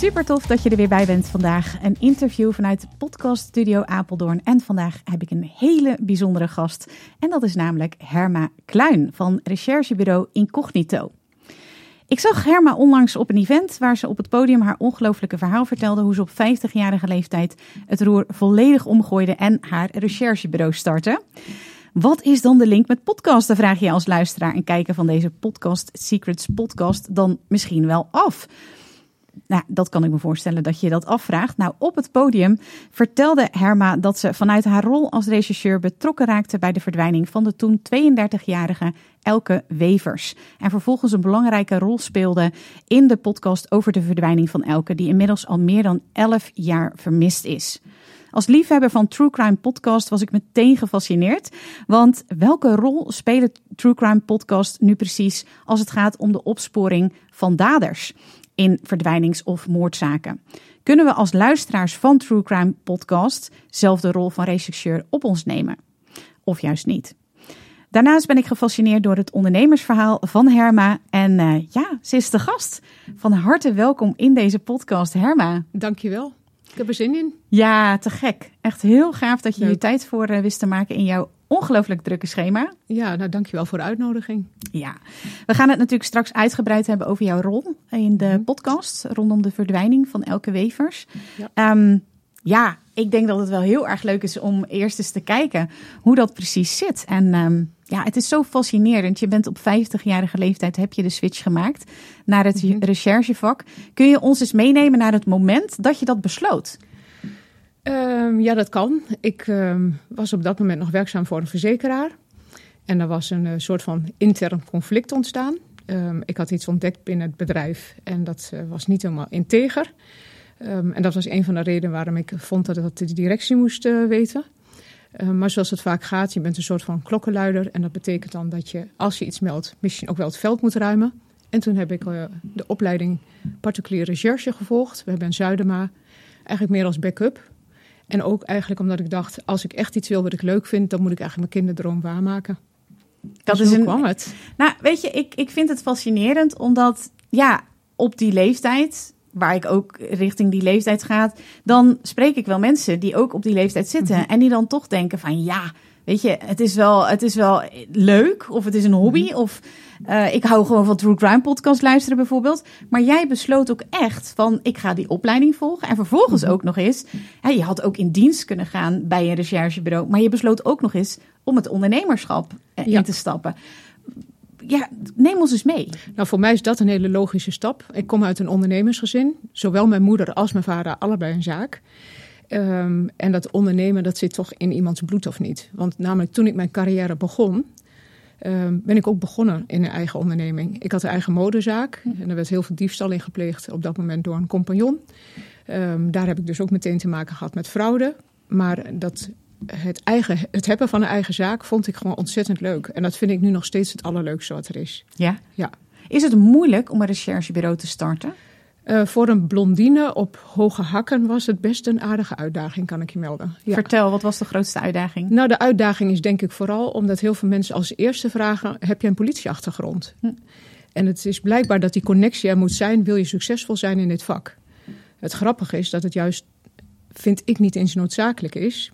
Super tof dat je er weer bij bent vandaag. Een interview vanuit Podcast Studio Apeldoorn. En vandaag heb ik een hele bijzondere gast. En dat is namelijk Herma Kluin van recherchebureau Incognito. Ik zag Herma onlangs op een event waar ze op het podium haar ongelooflijke verhaal vertelde hoe ze op 50-jarige leeftijd het roer volledig omgooide en haar recherchebureau startte. Wat is dan de link met podcasten, vraag je als luisteraar en kijker van deze Podcast Secrets podcast dan misschien wel af. Nou, dat kan ik me voorstellen dat je dat afvraagt. Nou, op het podium vertelde Herma dat ze vanuit haar rol als rechercheur betrokken raakte bij de verdwijning van de toen 32-jarige Elke Wevers. En vervolgens een belangrijke rol speelde in de podcast over de verdwijning van Elke, die inmiddels al meer dan 11 jaar vermist is. Als liefhebber van True Crime Podcast was ik meteen gefascineerd. Want welke rol spelen True Crime Podcast nu precies als het gaat om de opsporing van daders? In verdwijnings- of moordzaken. Kunnen we als luisteraars van True Crime Podcast zelf de rol van rechercheur op ons nemen? Of juist niet? Daarnaast ben ik gefascineerd door het ondernemersverhaal van Herma. En uh, ja, ze is de gast. Van harte welkom in deze podcast, Herma. Dankjewel. Ik heb er zin in. Ja, te gek. Echt heel gaaf dat je hier tijd voor uh, wist te maken in jouw ongelooflijk drukke schema. Ja, nou dankjewel voor de uitnodiging. Ja, we gaan het natuurlijk straks uitgebreid hebben over jouw rol in de mhm. podcast rondom de verdwijning van Elke Wevers. Ja. Ehm, ja, ik denk dat het wel heel erg leuk is om eerst eens te kijken hoe dat precies zit. En um, ja, het is zo fascinerend. Je bent op 50-jarige leeftijd, heb je de switch gemaakt naar het mhm. recherchevak. Kun je ons eens meenemen naar het moment dat je dat besloot? Um, ja, dat kan. Ik um, was op dat moment nog werkzaam voor een verzekeraar. En er was een uh, soort van intern conflict ontstaan. Um, ik had iets ontdekt binnen het bedrijf en dat uh, was niet helemaal integer. en dat was een van de redenen waarom ik vond dat het de directie moest uh, weten. maar zoals het vaak gaat, je bent een soort van klokkenluider. En dat betekent dan dat je, als je iets meldt, misschien ook wel het veld moet ruimen. En toen heb ik de opleiding particuliere recherche gevolgd. We hebben in Zuidema eigenlijk meer als backup. En ook eigenlijk omdat ik dacht, als ik echt iets wil wat ik leuk vind, dan moet ik eigenlijk mijn kinderdroom waarmaken. Dat dus is een, kwam het? Nou, weet je, ik, ik vind het fascinerend, omdat ja, op die leeftijd, waar ik ook richting die leeftijd ga, dan spreek ik wel mensen die ook op die leeftijd zitten. Mhm. En die dan toch denken van ja, weet je, het is wel, het is wel leuk, of het is een hobby, mhm. of uh, ik hou gewoon van True Crime podcast luisteren bijvoorbeeld. Maar jij besloot ook echt van, ik ga die opleiding volgen. En vervolgens mhm. ook nog eens, hè, je had ook in dienst kunnen gaan bij een recherchebureau. Maar je besloot ook nog eens om het ondernemerschap uh, in te stappen. Ja, neem ons eens mee. Nou, voor mij is dat een hele logische stap. Ik kom uit een ondernemersgezin. Zowel mijn moeder als mijn vader, allebei een zaak. Um, en dat ondernemen, dat zit toch in iemands bloed of niet? Want namelijk toen ik mijn carrière begon, Ehm, ben ik ook begonnen in een eigen onderneming. Ik had een eigen modezaak en er werd heel veel diefstal in gepleegd op dat moment door een compagnon. Um, daar heb ik dus ook meteen te maken gehad met fraude. Maar dat, het, eigen, het hebben van een eigen zaak vond ik gewoon ontzettend leuk. En dat vind ik nu nog steeds het allerleukste wat er is. Ja? Ja. Is het moeilijk om een recherchebureau te starten? Uh, voor een blondine op hoge hakken was het best een aardige uitdaging, kan ik je melden. Ja. Vertel, wat was de grootste uitdaging? Nou, de uitdaging is denk ik vooral omdat heel veel mensen als eerste vragen: heb je een politieachtergrond? Hm. En het is blijkbaar dat die connectie er moet zijn, wil je succesvol zijn in dit vak. Het grappige is dat het juist, vind ik niet eens noodzakelijk is,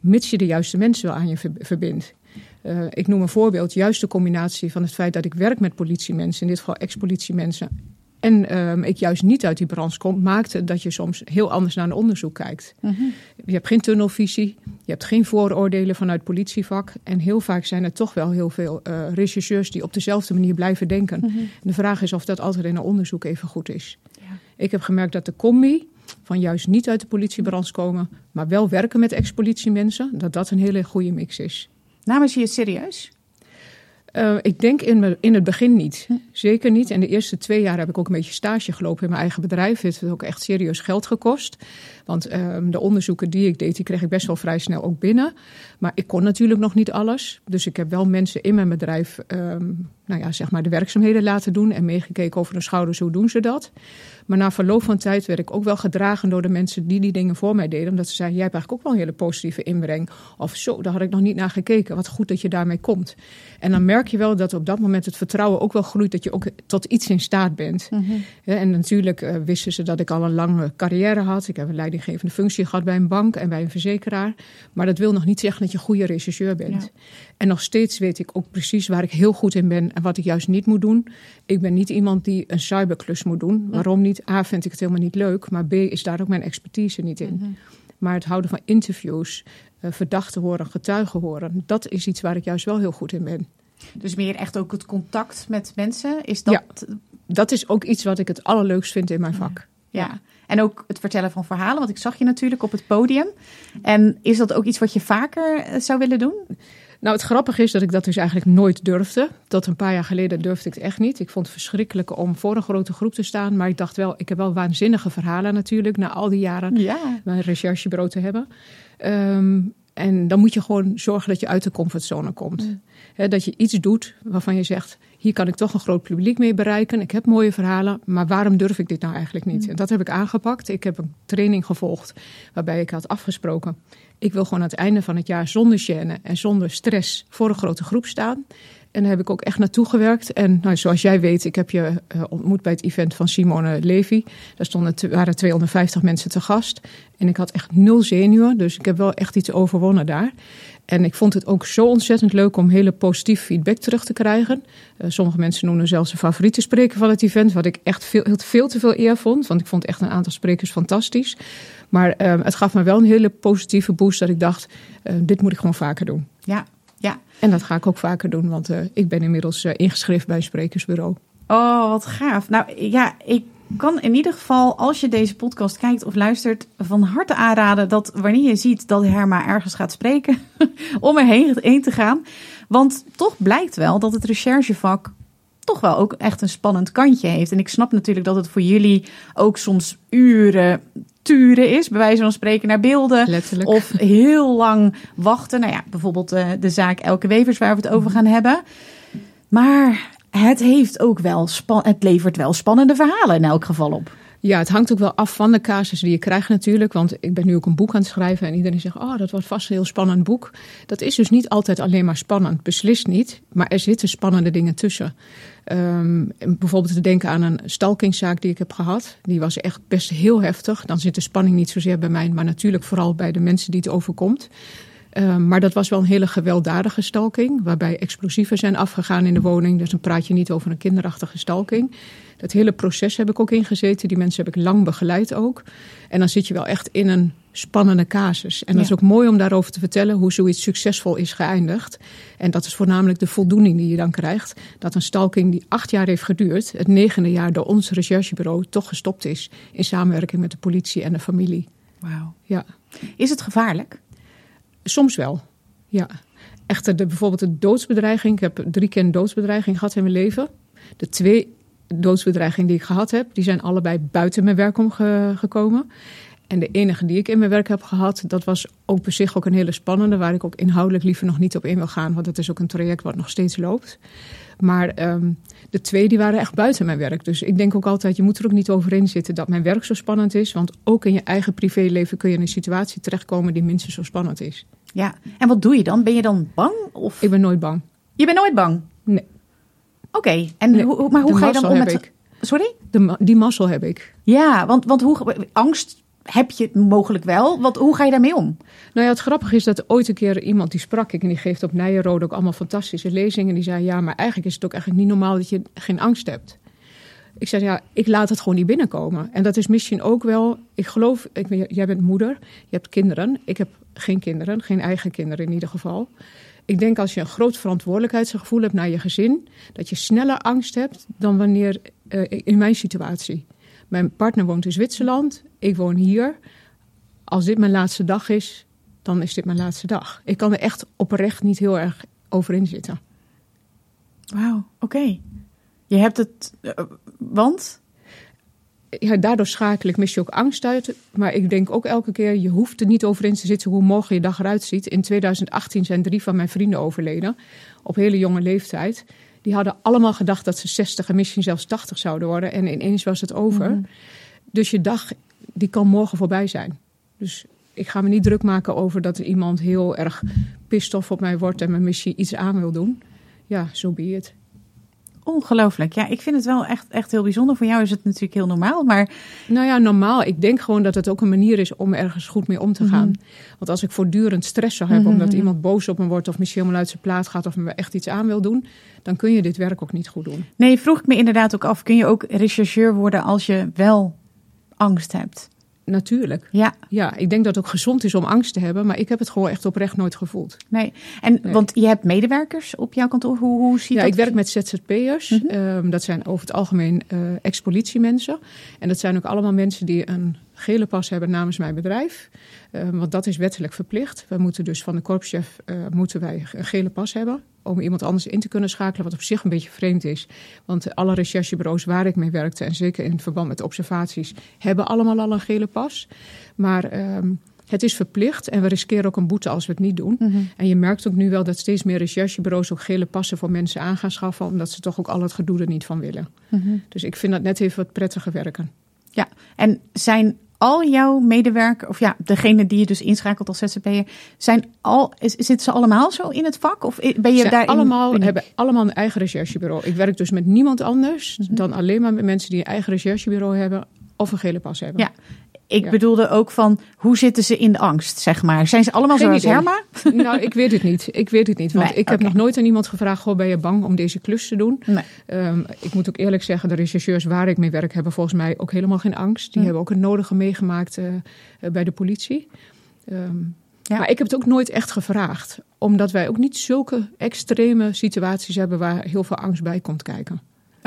mits je de juiste mensen wel aan je verbindt. Uh, ik noem een voorbeeld, juist de combinatie van het feit dat ik werk met politiemensen, in dit geval ex-politiemensen, en um, ik juist niet uit die branche kom, maakte dat je soms heel anders naar een onderzoek kijkt. Mhm. Je hebt geen tunnelvisie, je hebt geen vooroordelen vanuit politievak. En heel vaak zijn er toch wel heel veel uh, rechercheurs die op dezelfde manier blijven denken. Mhm. de vraag is of dat altijd in een onderzoek even goed is. Ja. Ik heb gemerkt dat de combi van juist niet uit de politiebranche komen, maar wel werken met ex-politiemensen, dat dat een hele goede mix is. Namen ze je serieus? Uh, ik denk in, in het begin niet. Zeker niet. En de eerste twee jaar heb ik ook een beetje stage gelopen in mijn eigen bedrijf. Het heeft ook echt serieus geld gekost. Want um, de onderzoeken die ik deed, die kreeg ik best wel vrij snel ook binnen. Maar ik kon natuurlijk nog niet alles. Dus ik heb wel mensen in mijn bedrijf, um, nou ja, zeg maar de werkzaamheden laten doen. En meegekeken over hun schouders, hoe doen ze dat. Maar na verloop van tijd werd ik ook wel gedragen door de mensen die die dingen voor mij deden. Omdat ze zeiden, jij hebt eigenlijk ook wel een hele positieve inbreng. Of zo, daar had ik nog niet naar gekeken. Wat goed dat je daarmee komt. En dan merk je wel dat op dat moment het vertrouwen ook wel groeit. Dat je ook tot iets in staat bent. Mm -hmm. En natuurlijk uh, wisten ze dat ik al een lange carrière had. Ik heb een leidinggevende functie gehad bij een bank en bij een verzekeraar. Maar dat wil nog niet zeggen dat je een goede rechercheur bent. Ja. En nog steeds weet ik ook precies waar ik heel goed in ben en wat ik juist niet moet doen. Ik ben niet iemand die een cyberklus moet doen. Waarom niet? A, vind ik het helemaal niet leuk. Maar B, is daar ook mijn expertise niet in. -hmm. Maar het houden van interviews, uh, verdachten horen, getuigen horen, dat is iets waar ik juist wel heel goed in ben. Dus meer echt ook het contact met mensen? Is dat... Ja, dat is ook iets wat ik het allerleukst vind in mijn vak. Ja. ja. En ook het vertellen van verhalen, want ik zag je natuurlijk op het podium. En is dat ook iets wat je vaker zou willen doen? Nou, het grappige is dat ik dat dus eigenlijk nooit durfde. Tot een paar jaar geleden durfde ik het echt niet. Ik vond het verschrikkelijk om voor een grote groep te staan. Maar ik dacht wel, ik heb wel waanzinnige verhalen natuurlijk. Na al die jaren ja. mijn recherchebureau te hebben. Um, en dan moet je gewoon zorgen dat je uit de comfortzone komt. Mm. He, dat je iets doet waarvan je zegt: hier kan ik toch een groot publiek mee bereiken. Ik heb mooie verhalen, maar waarom durf ik dit nou eigenlijk niet? Mm. En dat heb ik aangepakt. Ik heb een training gevolgd waarbij ik had afgesproken: ik wil gewoon aan het einde van het jaar zonder gêne en zonder stress voor een grote groep staan. En daar heb ik ook echt naartoe gewerkt. En nou, zoals jij weet, ik heb je uh, ontmoet bij het event van Simone Levy. Daar stonden, waren 250 mensen te gast. En ik had echt nul zenuwen, dus ik heb wel echt iets overwonnen daar. En ik vond het ook zo ontzettend leuk om hele positieve feedback terug te krijgen. Uh, sommige mensen noemen zelfs een favoriete spreker van het event, wat ik echt veel, veel te veel eer vond. Want ik vond echt een aantal sprekers fantastisch. Maar uh, het gaf me wel een hele positieve boost dat ik dacht, uh, dit moet ik gewoon vaker doen. Ja, ja. En dat ga ik ook vaker doen, want uh, ik ben inmiddels uh, ingeschreven bij een sprekersbureau. Oh, wat gaaf. Nou ja, ik kan in ieder geval, als je deze podcast kijkt of luistert, van harte aanraden dat wanneer je ziet dat Herma ergens gaat spreken, om erheen heen te gaan. Want toch blijkt wel dat het recherchevak toch wel ook echt een spannend kantje heeft. En ik snap natuurlijk dat het voor jullie ook soms uren turen is, bij wijze van spreken naar beelden. Letterlijk. Of heel lang wachten. Nou ja, bijvoorbeeld uh, de zaak Elke Wevers waar we het over gaan hebben. Maar het heeft ook wel het levert wel spannende verhalen in elk geval op. Ja, het hangt ook wel af van de casus die je krijgt natuurlijk. Want ik ben nu ook een boek aan het schrijven en iedereen zegt... oh, dat wordt vast een heel spannend boek. Dat is dus niet altijd alleen maar spannend. Beslist niet, maar er zitten spannende dingen tussen. Um, bijvoorbeeld te denken aan een stalkingszaak die ik heb gehad. Die was echt best heel heftig. Dan zit de spanning niet zozeer bij mij... maar natuurlijk vooral bij de mensen die het overkomt. Um, maar dat was wel een hele gewelddadige stalking, waarbij explosieven zijn afgegaan in de woning. Dus dan praat je niet over een kinderachtige stalking. Dat hele proces heb ik ook ingezeten. Die mensen heb ik lang begeleid ook. En dan zit je wel echt in een spannende casus. En dat ja. is ook mooi om daarover te vertellen hoe zoiets succesvol is geëindigd. En dat is voornamelijk de voldoening die je dan krijgt. Dat een stalking die acht jaar heeft geduurd, het negende jaar door ons recherchebureau, toch gestopt is. In samenwerking met de politie en de familie. Wauw. Ja. Is het gevaarlijk? Soms wel, ja. Echter, de, bijvoorbeeld de doodsbedreiging. Ik heb drie keer een doodsbedreiging gehad in mijn leven. De twee doodsbedreigingen die ik gehad heb, die zijn allebei buiten mijn werk omgekomen. En de enige die ik in mijn werk heb gehad, dat was ook zich ook een hele spannende, waar ik ook inhoudelijk liever nog niet op in wil gaan, want dat is ook een traject wat nog steeds loopt. Maar um, de twee die waren echt buiten mijn werk. Dus ik denk ook altijd, je moet er ook niet over zitten dat mijn werk zo spannend is. Want ook in je eigen privéleven kun je in een situatie terechtkomen die minstens zo spannend is. Ja, en wat doe je dan? Ben je dan bang? Of? Ik ben nooit bang. Je bent nooit bang? Nee. Oké, okay. en nee, hoe, maar hoe ga je dan om met... Ik. Sorry? De, die mazzel heb ik. Ja, want, want hoe, angst heb je mogelijk wel. Want hoe ga je daarmee om? Nou ja, het grappige is dat ooit een keer iemand die sprak ik en die geeft op Nijenrode ook allemaal fantastische lezingen. Die zei ja, maar eigenlijk is het ook eigenlijk niet normaal dat je geen angst hebt. Ik zei ja, ik laat het gewoon niet binnenkomen. En dat is misschien ook wel, ik geloof, ik, jij bent moeder, je hebt kinderen. Ik heb geen kinderen, geen eigen kinderen in ieder geval. Ik denk als je een groot verantwoordelijkheidsgevoel hebt naar je gezin, dat je sneller angst hebt dan wanneer uh, in mijn situatie. Mijn partner woont in Zwitserland, ik woon hier. Als dit mijn laatste dag is, dan is dit mijn laatste dag. Ik kan er echt oprecht niet heel erg over in zitten. Wauw, oké. Je hebt het, uh, want? Ja, daardoor schakelijk mis je ook angst uit. Maar ik denk ook elke keer, je hoeft er niet over in te zitten hoe morgen je dag eruit ziet. In 2018 zijn drie van mijn vrienden overleden, op hele jonge leeftijd. Die hadden allemaal gedacht dat ze 60 en misschien zelfs 80 zouden worden. En ineens was het over. Mm. Dus je dag, die kan morgen voorbij zijn. Dus ik ga me niet druk maken over dat iemand heel erg pistof op mij wordt en me misschien iets aan wil doen. Ja, zo so be it. Ongelooflijk. Ja, ik vind het wel echt, echt heel bijzonder. Voor jou is het natuurlijk heel normaal, maar... Nou ja, normaal. Ik denk gewoon dat het ook een manier is om ergens goed mee om te gaan. Mhm. Want als ik voortdurend stress zou hebben mm omdat iemand boos op me wordt... of misschien helemaal uit zijn plaat gaat of me echt iets aan wil doen... dan kun je dit werk ook niet goed doen. Nee, vroeg ik me inderdaad ook af. Kun je ook rechercheur worden als je wel angst hebt? Natuurlijk. Ja. ja, ik denk dat het ook gezond is om angst te hebben, maar ik heb het gewoon echt oprecht nooit gevoeld. Nee, en want je hebt medewerkers op jouw kantoor. Hoe, hoe ziet ja, dat? ik werk met ZZP'ers. Mm -hmm. dat zijn over het algemeen uh, ex-politiemensen. En dat zijn ook allemaal mensen die een gele pas hebben namens mijn bedrijf. Uh, want dat is wettelijk verplicht. We moeten dus van de korpschef uh, moeten wij een gele pas hebben om iemand anders in te kunnen schakelen, wat op zich een beetje vreemd is. Want alle recherchebureaus waar ik mee werkte, en zeker in verband met observaties, hebben allemaal al een gele pas. Maar um, het is verplicht en we riskeren ook een boete als we het niet doen. Mm -hmm. En je merkt ook nu wel dat steeds meer recherchebureaus ook gele passen voor mensen aan gaan schaffen, omdat ze toch ook al het gedoe er niet van willen. Mm -hmm. Dus ik vind dat net even wat prettiger werken. Ja, en zijn al jouw medewerkers, of ja, degene die je dus inschakelt als ZZP'er, zijn al, is, zitten ze allemaal zo in het vak? Of ben je daar allemaal hebben allemaal een eigen recherchebureau. Ik werk dus met niemand anders mm -hmm. dan alleen maar met mensen die een eigen recherchebureau hebben of een gele pas hebben. Ja, ik ja. bedoelde ook van hoe zitten ze in de angst, zeg maar. Zijn ze allemaal Geen zoals idee. Herma? Nou, ik weet het niet. Ik weet het niet. Want nee, ik heb nog nooit aan iemand gevraagd: Goh, ben je bang om deze klus te doen? Nee. Um, ik moet ook eerlijk zeggen, de rechercheurs waar ik mee werk, hebben volgens mij ook helemaal geen angst. Die hm. hebben ook het nodige meegemaakt uh, uh, bij de politie. Um, ja. Maar ik heb het ook nooit echt gevraagd. Omdat wij ook niet zulke extreme situaties hebben waar heel veel angst bij komt kijken.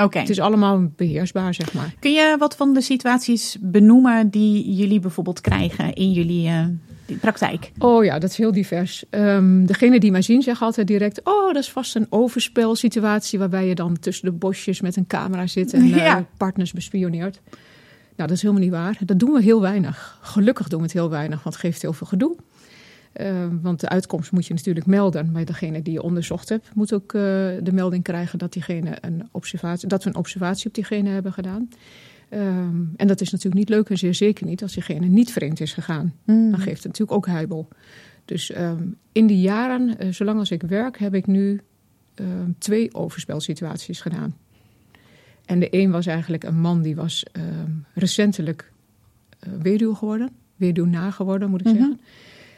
Okay. Het is allemaal beheersbaar, zeg maar. Kun je wat van de situaties benoemen die jullie bijvoorbeeld krijgen in jullie uh, praktijk? Oh ja, dat is heel divers. Um, degene die mij zien zeggen altijd direct... oh, dat is vast een overspelsituatie... waarbij je dan tussen de bosjes met een camera zit en ja. uh, partners bespioneert. Nou, dat is helemaal niet waar. Dat doen we heel weinig. Gelukkig doen we het heel weinig, want het geeft heel veel gedoe. Uh, want de uitkomst moet je natuurlijk melden. Maar degene die je onderzocht hebt, moet ook uh, de melding krijgen dat, diegene een observatie, dat we een observatie op diegene hebben gedaan. Um, en dat is natuurlijk niet leuk en zeer zeker niet als diegene niet vreemd is gegaan. Mm. Dan geeft het natuurlijk ook heibel. Dus um, in die jaren, uh, zolang als ik werk, heb ik nu twee overspelsituaties gedaan. En de een was eigenlijk een man die was recentelijk weduw geworden. Weduwna geworden, moet ik mm-hmm. zeggen.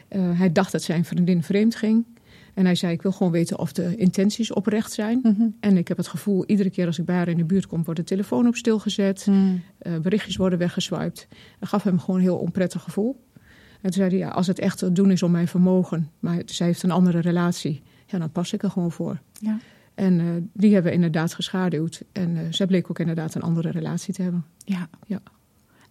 Uh, hij dacht dat zijn vriendin vreemd ging. En hij zei, ik wil gewoon weten of de intenties oprecht zijn. Mm-hmm. En ik heb het gevoel, iedere keer als ik bij haar in de buurt kom... wordt de telefoon op stil gezet. Mm. Uh, berichtjes worden weggeswiped. Dat gaf hem gewoon een heel onprettig gevoel. En toen zei hij, ja, als het echt te doen is om mijn vermogen... maar zij heeft een andere relatie, ja, dan pas ik er gewoon voor. Ja. En uh, die hebben we inderdaad geschaduwd. En uh, zij bleek ook inderdaad een andere relatie te hebben. Ja. ja.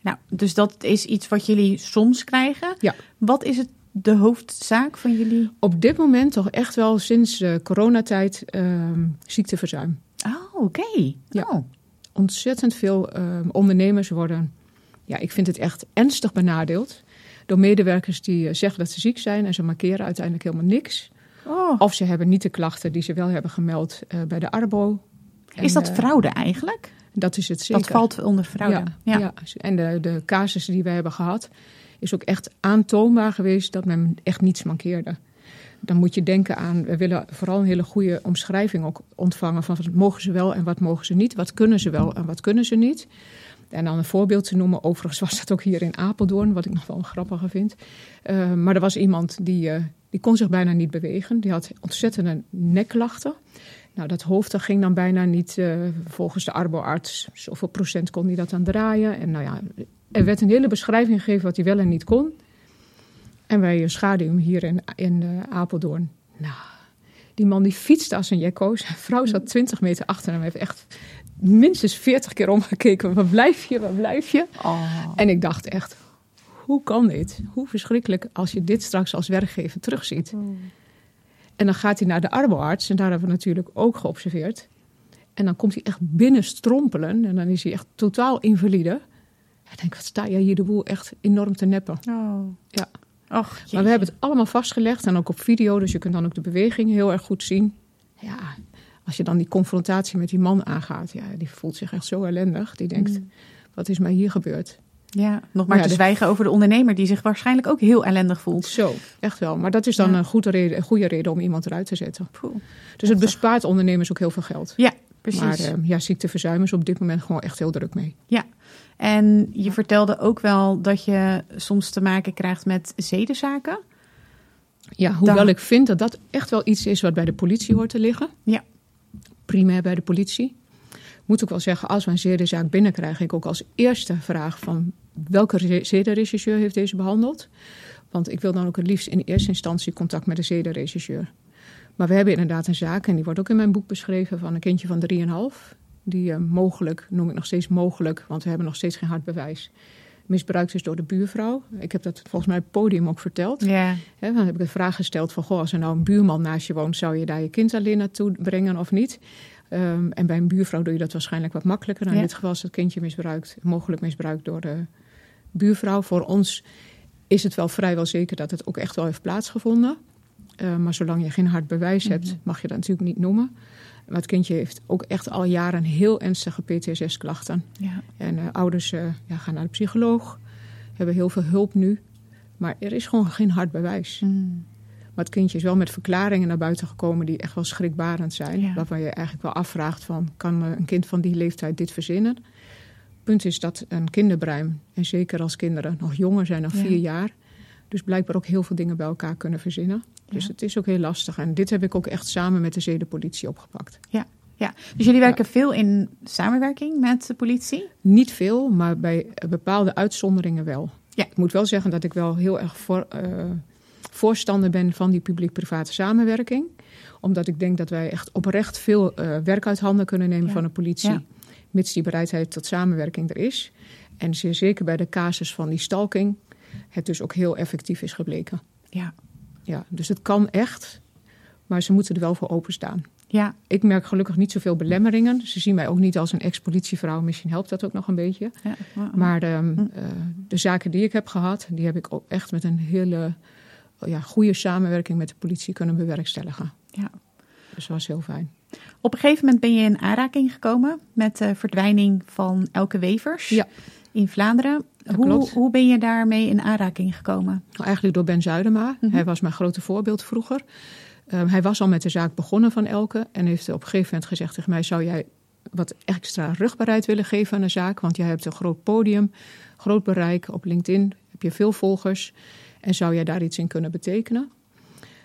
Nou, dus dat is iets wat jullie soms krijgen. Ja. Wat is het de hoofdzaak van jullie? Op dit moment toch echt wel sinds uh, coronatijd uh, ziekteverzuim. Oh, oké. Okay. Ja. Oh. Ontzettend veel uh, ondernemers worden, ja, ik vind het echt ernstig benadeeld. Door medewerkers die zeggen dat ze ziek zijn en ze markeren uiteindelijk helemaal niks. Oh. Of ze hebben niet de klachten die ze wel hebben gemeld uh, bij de Arbo. Is dat fraude eigenlijk? Dat is het zeker. Dat valt onder fraude. Ja, ja. ja. en de, de casussen die wij hebben gehad, is ook echt aantoonbaar geweest dat men echt niets mankeerde. Dan moet je denken aan, we willen vooral een hele goede omschrijving ook ontvangen van wat mogen ze wel en wat mogen ze niet, wat kunnen ze wel en wat kunnen ze niet. En dan een voorbeeld te noemen, overigens was dat ook hier in Apeldoorn, wat ik nog wel grappiger vind. Uh, maar er was iemand die, uh, die kon zich bijna niet bewegen, die had ontzettende nekklachten. Nou, dat hoofd dat ging dan bijna niet uh, volgens de arboarts. Zoveel procent kon hij dat dan draaien. En nou ja, er werd een hele beschrijving gegeven wat hij wel en niet kon. En wij schaduwen hem hier in, in uh, Apeldoorn. Nou, die man die fietste als een jekko. Zijn vrouw zat 20 meter achter hem. Heeft echt minstens 40 keer omgekeken. Waar blijf je, waar blijf je? Oh. En ik dacht echt, hoe kan dit? Hoe verschrikkelijk als je dit straks als werkgever terugziet. Oh. En dan gaat hij naar de arboarts. En daar hebben we natuurlijk ook geobserveerd. En dan komt hij echt binnen strompelen. En dan is hij echt totaal invalide. Ik denk, wat sta jij hier de boel echt enorm te neppen. Oh. Ja. Och, Maar we hebben het allemaal vastgelegd en ook op video, dus je kunt dan ook de beweging heel erg goed zien. Ja, als je dan die confrontatie met die man aangaat, ja, die voelt zich echt zo ellendig. Die denkt, wat is mij hier gebeurd? Ja, nog maar Maar ja, te de- zwijgen over de ondernemer die zich waarschijnlijk ook heel ellendig voelt. Zo, echt wel. Maar dat is dan Ja. een, goede reden, een goede reden om iemand eruit te zetten. Poeh. Dus het bespaart ondernemers ook heel veel geld. Ja, precies. Maar eh, ja, ziekteverzuim is op dit moment gewoon echt heel druk mee. Ja, en je vertelde ook wel dat je soms te maken krijgt met zedenzaken. Ja, hoewel ik vind dat dat echt wel iets is wat bij de politie hoort te liggen. Ja. Primair bij de politie. Moet ook wel zeggen, als we een zedenzaak binnenkrijgen, ik ook als eerste vraag van welke re- zedenregisseur heeft deze behandeld? Want ik wil dan ook het liefst in eerste instantie contact met de zedenregisseur. Maar we hebben inderdaad een zaak, en die wordt ook in mijn boek beschreven, van een kindje van 3,5. Die eh, mogelijk, noem ik nog steeds mogelijk, want we hebben nog steeds geen hard bewijs, misbruikt is door de buurvrouw. Ik heb dat volgens mij op het podium ook verteld. Ja, dan heb ik de vraag gesteld van, goh, als er nou een buurman naast je woont, zou je daar je kind alleen naartoe brengen of niet? Ehm, en bij een buurvrouw doe je dat waarschijnlijk wat makkelijker. Nou, Ja. In dit geval is het kindje misbruikt, mogelijk misbruikt door de buurvrouw. Voor ons is het wel vrijwel zeker dat het ook echt wel heeft plaatsgevonden. Eh, maar zolang je geen hard bewijs Mhm. hebt, mag je dat natuurlijk niet noemen. Maar het kindje heeft ook echt al jaren heel ernstige PTSS-klachten. ja. En eh, ouders eh, ja, gaan naar de psycholoog, hebben heel veel hulp nu. Maar er is gewoon geen hard bewijs. Mm. Maar het kindje is wel met verklaringen naar buiten gekomen die echt wel schrikbarend zijn. Ja. Waarvan je eigenlijk wel afvraagt van, kan een kind van die leeftijd dit verzinnen? Punt is dat een kinderbrein, en zeker als kinderen nog jonger zijn dan Ja. vier jaar... dus blijkbaar ook heel veel dingen bij elkaar kunnen verzinnen. Dus Ja. het is ook heel lastig. En dit heb ik ook echt samen met de zedenpolitie opgepakt. ja. Dus jullie werken veel in samenwerking met de politie? Niet veel, maar bij bepaalde uitzonderingen wel. Ja. Ik moet wel zeggen dat ik wel heel erg voor, eh, voorstander ben van die publiek-private samenwerking. Omdat ik denk dat wij echt oprecht veel eh, werk uit handen kunnen nemen Ja. van de politie. Ja. Mits die bereidheid tot samenwerking er is. En zeer zeker bij de casus van die stalking het dus ook heel effectief is gebleken. Ja. Ja, dus het kan echt, maar ze moeten er wel voor openstaan. Ja, Ik merk gelukkig niet zoveel belemmeringen. Ze zien mij ook niet als een ex-politievrouw. Misschien helpt dat ook nog een beetje. ja. Maar ehm, eh, de zaken die ik heb gehad, die heb ik ook echt met een hele ja, goede samenwerking met de politie kunnen bewerkstelligen. Ja. Dus dat was heel fijn. Op een gegeven moment ben je in aanraking gekomen met de verdwijning van Elke Wevers Ja. in Vlaanderen. Hoe, hoe ben je daarmee in aanraking gekomen? Nou, Eigenlijk door Ben Zuidema. Mhm. Hij was mijn grote voorbeeld vroeger. Ehm, hij was al met de zaak begonnen van Elke. En heeft op een gegeven moment gezegd tegen mij... zou jij wat extra rugbaarheid willen geven aan de zaak? Want jij hebt een groot podium, groot bereik. Op LinkedIn heb je veel volgers. En zou jij daar iets in kunnen betekenen?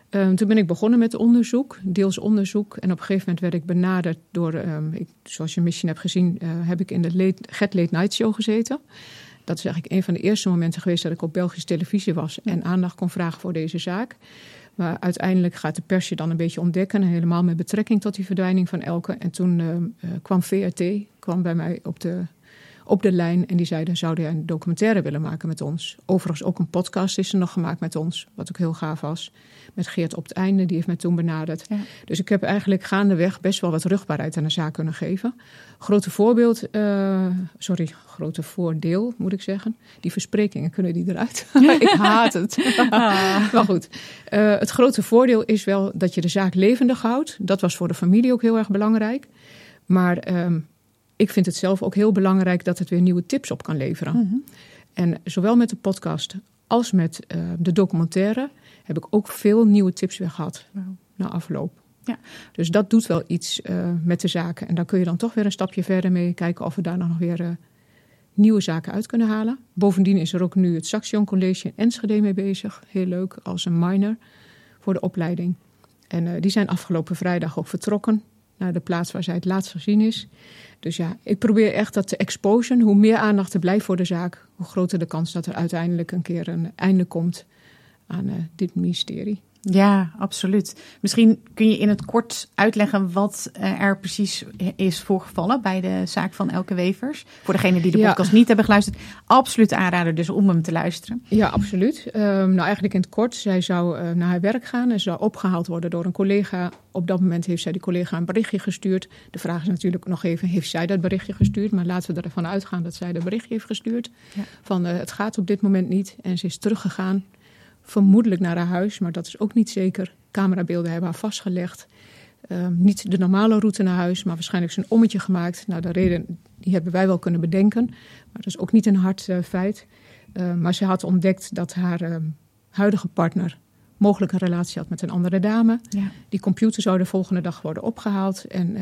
Ehm, toen ben ik begonnen met onderzoek, deels onderzoek. En op een gegeven moment werd ik benaderd door... ehm, ik, zoals je misschien hebt gezien, eh, heb ik in de late, Get Late Night Show gezeten... Dat is eigenlijk een van de eerste momenten geweest dat ik op Belgische televisie was en aandacht kon vragen voor deze zaak. Maar uiteindelijk gaat de pers je dan een beetje ontdekken, en helemaal met betrekking tot die verdwijning van Elke. En toen eh, eh, kwam VRT, kwam bij mij op de, op de lijn en die zeiden, zou jij een documentaire willen maken met ons? Overigens ook een podcast is er nog gemaakt met ons, wat ook heel gaaf was. Met Geert op het einde, die heeft mij toen benaderd. Ja. Dus ik heb eigenlijk gaandeweg best wel wat rugbaarheid aan de zaak kunnen geven. Grote voorbeeld, eh, sorry, grote voordeel moet ik zeggen. Die versprekingen kunnen die eruit. ik haat het. maar goed, eh, het grote voordeel is wel dat je de zaak levendig houdt. Dat was voor de familie ook heel erg belangrijk. Maar ehm, ik vind het zelf ook heel belangrijk dat het weer nieuwe tips op kan leveren. Mhm. En zowel met de podcast als met eh, de documentaire heb ik ook veel nieuwe tips weer gehad na afloop. Ja. Dus dat doet wel iets eh, met de zaken. En daar kun je dan toch weer een stapje verder mee kijken of we daar nog weer eh, nieuwe zaken uit kunnen halen. Bovendien is er ook nu het Saxion College in Enschede mee bezig. Heel leuk, als een minor voor de opleiding. En die zijn afgelopen vrijdag ook vertrokken naar de plaats waar zij het laatst gezien is. Dus ja, ik probeer echt dat te exposen. Hoe meer aandacht er blijft voor de zaak, hoe groter de kans dat er uiteindelijk een keer een einde komt aan eh, dit mysterie. Ja, absoluut. Misschien kun je in het kort uitleggen wat eh, er precies is voorgevallen bij de zaak van Elke Wevers. Voor degenen die de podcast niet hebben geluisterd, absoluut aanraden dus om hem te luisteren. Ja, absoluut. Um, nou, eigenlijk in het kort, zij zou uh, naar haar werk gaan en zou opgehaald worden door een collega. Op dat moment heeft zij die collega een berichtje gestuurd. De vraag is natuurlijk nog even, heeft zij dat berichtje gestuurd? Maar laten we ervan uitgaan dat zij dat berichtje heeft gestuurd. Ja. Van, uh, het gaat op dit moment niet. En ze is teruggegaan vermoedelijk naar haar huis, maar dat is ook niet zeker. Camerabeelden hebben haar vastgelegd. Ehm, niet de normale route naar huis, maar waarschijnlijk zijn ommetje gemaakt. Nou, de reden die hebben wij wel kunnen bedenken, maar dat is ook niet een hard uh, feit. Uh, maar ze had ontdekt dat haar uh, huidige partner mogelijk een relatie had met een andere dame. Ja. Die computer zou de volgende dag worden opgehaald. En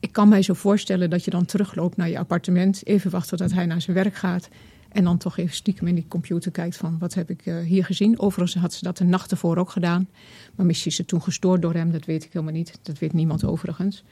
ik kan mij zo voorstellen dat je dan terugloopt naar je appartement, even wachten tot hij naar zijn werk gaat en dan toch even stiekem in die computer kijkt van wat heb ik uh, hier gezien. Overigens had ze dat de nacht ervoor ook gedaan. Maar misschien is ze toen gestoord door hem, dat weet ik helemaal niet. Dat weet niemand overigens.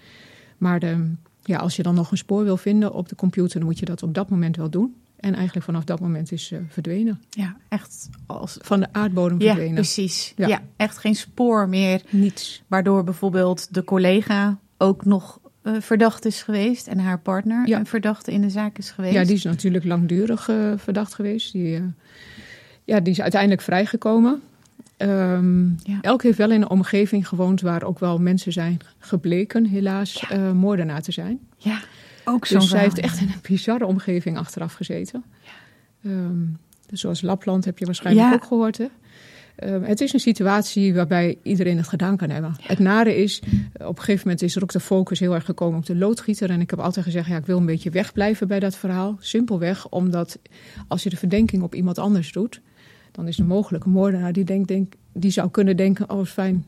Maar de, ja, als je dan nog een spoor wil vinden op de computer, dan moet je dat op dat moment wel doen. En eigenlijk vanaf dat moment is uh, verdwenen. Ja, echt als... van de aardbodem verdwenen. Ja, precies. Ja. ja. echt geen spoor meer. Niets. Waardoor bijvoorbeeld de collega ook nog uh, verdacht is geweest en haar partner ja. een verdachte in de zaak is geweest. Ja, die is natuurlijk langdurig uh, verdacht geweest. Die, uh, ja, die is uiteindelijk vrijgekomen. Um, ja. Elk heeft wel in een omgeving gewoond waar ook wel mensen zijn gebleken, helaas, ja. moordenaar te zijn. Ja, ook zo. Dus zij heeft echt in een bizarre omgeving achteraf gezeten. Ja. Um, dus zoals Lapland heb je waarschijnlijk ook gehoord, hè? Uh, het is een situatie waarbij iedereen het gedaan kan hebben. Het nare is, op een gegeven moment is er ook de focus heel erg gekomen op de loodgieter. En ik heb altijd gezegd, ja, ik wil een beetje wegblijven bij dat verhaal. Simpelweg omdat als je de verdenking op iemand anders doet, dan is er mogelijk een moordenaar die, denkt, denk, die zou kunnen denken, oh fijn,